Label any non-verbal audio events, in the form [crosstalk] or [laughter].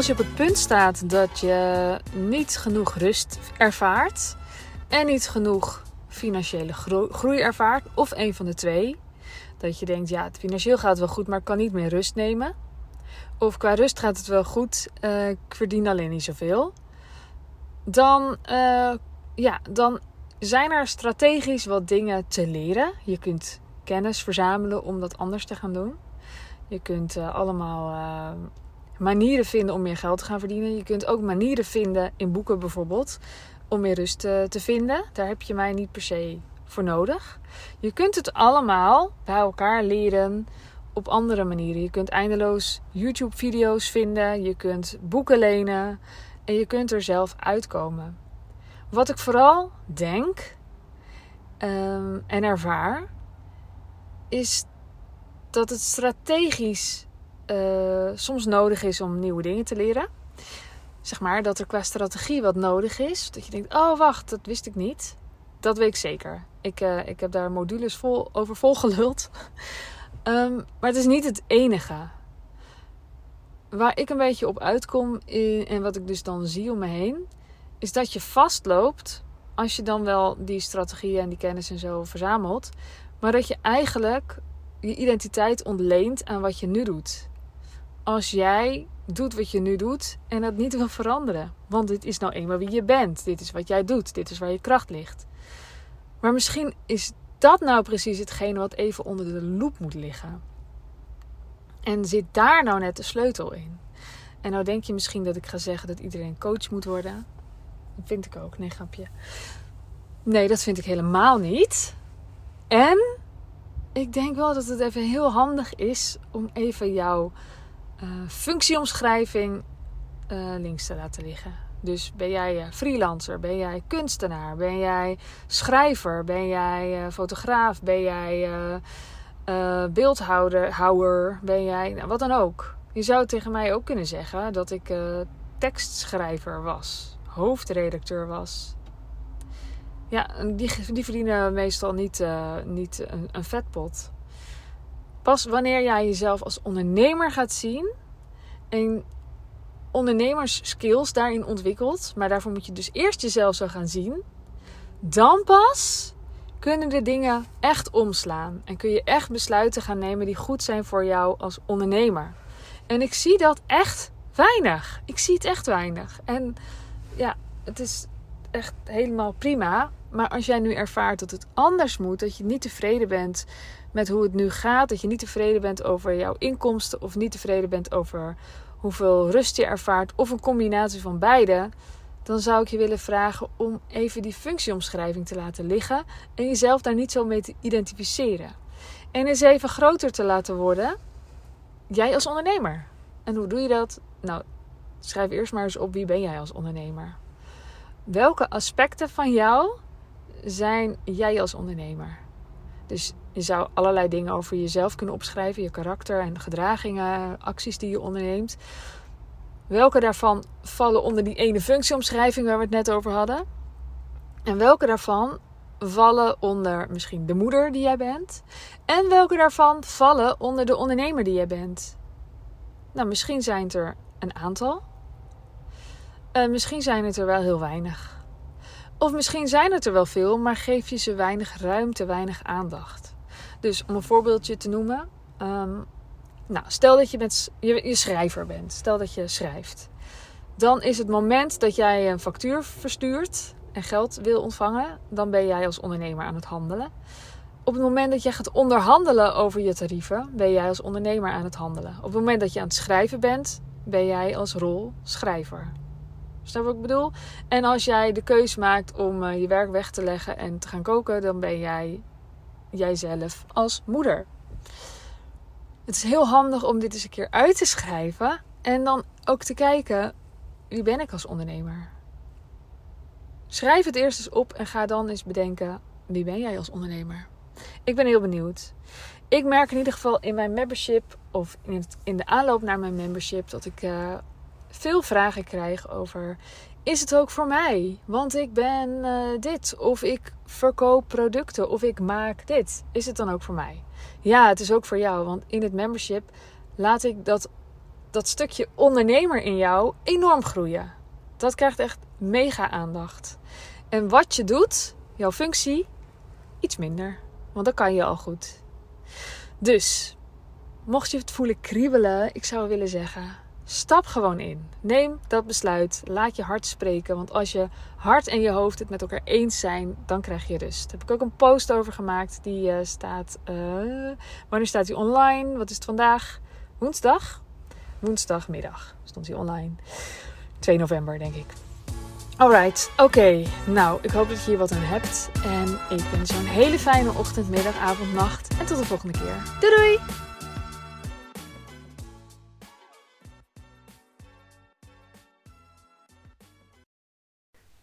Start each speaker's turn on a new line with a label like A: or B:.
A: als je op het punt staat dat je niet genoeg rust ervaart en niet genoeg financiële groei ervaart, of een van de twee, dat je denkt, ja, het financieel gaat wel goed, maar ik kan niet meer rust nemen. Of qua rust gaat het wel goed, uh, ik verdien alleen niet zoveel. Dan, uh, ja, dan zijn er strategisch wat dingen te leren. Je kunt kennis verzamelen om dat anders te gaan doen. Je kunt uh, allemaal manieren vinden om meer geld te gaan verdienen. Je kunt ook manieren vinden in boeken bijvoorbeeld om meer rust te, te vinden. Daar heb je mij niet per se voor nodig. Je kunt het allemaal bij elkaar leren op andere manieren. Je kunt eindeloos YouTube-video's vinden, je kunt boeken lenen en je kunt er zelf uitkomen. Wat ik vooral denk um, en ervaar, is dat het strategisch uh, soms nodig is om nieuwe dingen te leren. Zeg maar dat er qua strategie wat nodig is. Dat je denkt: oh wacht, dat wist ik niet. Dat weet ik zeker. Ik, uh, ik heb daar modules vol, over volgeluld. um, [laughs] maar het is niet het enige. Waar ik een beetje op uitkom in, en wat ik dus dan zie om me heen, is dat je vastloopt als je dan wel die strategieën en die kennis en zo verzamelt, maar dat je eigenlijk je identiteit ontleent aan wat je nu doet als jij doet wat je nu doet en dat niet wil veranderen. Want dit is nou eenmaal wie je bent. Dit is wat jij doet. Dit is waar je kracht ligt. Maar misschien is dat nou precies hetgene wat even onder de loep moet liggen. En zit daar nou net de sleutel in? En nou denk je misschien dat ik ga zeggen dat iedereen coach moet worden. Dat vind ik ook. Nee, grapje. Nee, dat vind ik helemaal niet. En ik denk wel dat het even heel handig is om even jouw uh, functieomschrijving uh, links te laten liggen. Dus ben jij eh, freelancer, ben jij kunstenaar, ben jij schrijver, ben jij fotograaf, ben jij beeldhouder, houwer, ben jij nou, wat dan ook. Je zou tegen mij ook kunnen zeggen dat ik tekstschrijver was, hoofdredacteur was. Ja, die, die verdienen meestal niet, niet een, een vetpot. Pas wanneer jij jezelf als ondernemer gaat zien en ondernemerskills daarin ontwikkelt, maar daarvoor moet je dus eerst jezelf zo gaan zien, dan pas kunnen de dingen echt omslaan en kun je echt besluiten gaan nemen die goed zijn voor jou als ondernemer. En ik zie dat echt weinig. Ik zie het echt weinig. En ja, het is echt helemaal prima. Maar als jij nu ervaart dat het anders moet, dat je niet tevreden bent met hoe het nu gaat, dat je niet tevreden bent over jouw inkomsten of niet tevreden bent over hoeveel rust je ervaart of een combinatie van beide, dan zou ik je willen vragen om even die functieomschrijving te laten liggen en jezelf daar niet zo mee te identificeren. En eens even groter te laten worden, jij als ondernemer. En hoe doe je dat? Nou, schrijf eerst maar eens op wie ben jij als ondernemer. Welke aspecten van jou zijn jij als ondernemer? Dus je zou allerlei dingen over jezelf kunnen opschrijven, je karakter en gedragingen, acties die je onderneemt. Welke daarvan vallen onder die ene functieomschrijving waar we het net over hadden? En welke daarvan vallen onder misschien de moeder die jij bent? En welke daarvan vallen onder de ondernemer die jij bent? Nou, misschien zijn het er een aantal. Uh, misschien zijn het er wel heel weinig. Of misschien zijn het er wel veel, maar geef je ze weinig ruimte, weinig aandacht. Dus om een voorbeeldje te noemen. Ehm, nou, stel dat je, met, je, je schrijver bent. Stel dat je schrijft. Dan is het moment dat jij een factuur verstuurt en geld wil ontvangen, dan ben jij als ondernemer aan het handelen. Op het moment dat jij gaat onderhandelen over je tarieven, ben jij als ondernemer aan het handelen. Op het moment dat je aan het schrijven bent, ben jij als rol schrijver. Snap wat ik bedoel? En als jij de keus maakt om uh, je werk weg te leggen en te gaan koken, dan ben jij jijzelf als moeder. Het is heel handig om dit eens een keer uit te schrijven en dan ook te kijken wie ben ik als ondernemer. Schrijf het eerst eens op en ga dan eens bedenken wie ben jij als ondernemer. Ik ben heel benieuwd. Ik merk in ieder geval in mijn membership of in, in de aanloop naar mijn membership dat ik uh, veel vragen krijg over: is het ook voor mij? Want ik ben uh, dit, of ik verkoop producten, of ik maak dit. Is het dan ook voor mij? Ja, het is ook voor jou, want in het membership laat ik dat dat stukje ondernemer in jou enorm groeien. Dat krijgt echt mega aandacht. En wat je doet, jouw functie, iets minder. Want dat kan je al goed. Dus, mocht je het voelen kriebelen, ik zou willen zeggen: stap gewoon in. Neem dat besluit. Laat je hart spreken. Want als je hart en je hoofd het met elkaar eens zijn, dan krijg je rust. Daar heb ik ook een post over gemaakt. Die uh, staat. Uh, wanneer staat die online? Wat is het vandaag? Woensdag? Woensdagmiddag stond hij online. 2 november, denk ik. Alright, oké. Nou, ik hoop dat je hier wat aan hebt. En ik wens je een hele fijne ochtend, middag, avond, nacht. En tot de volgende keer. Doei doei!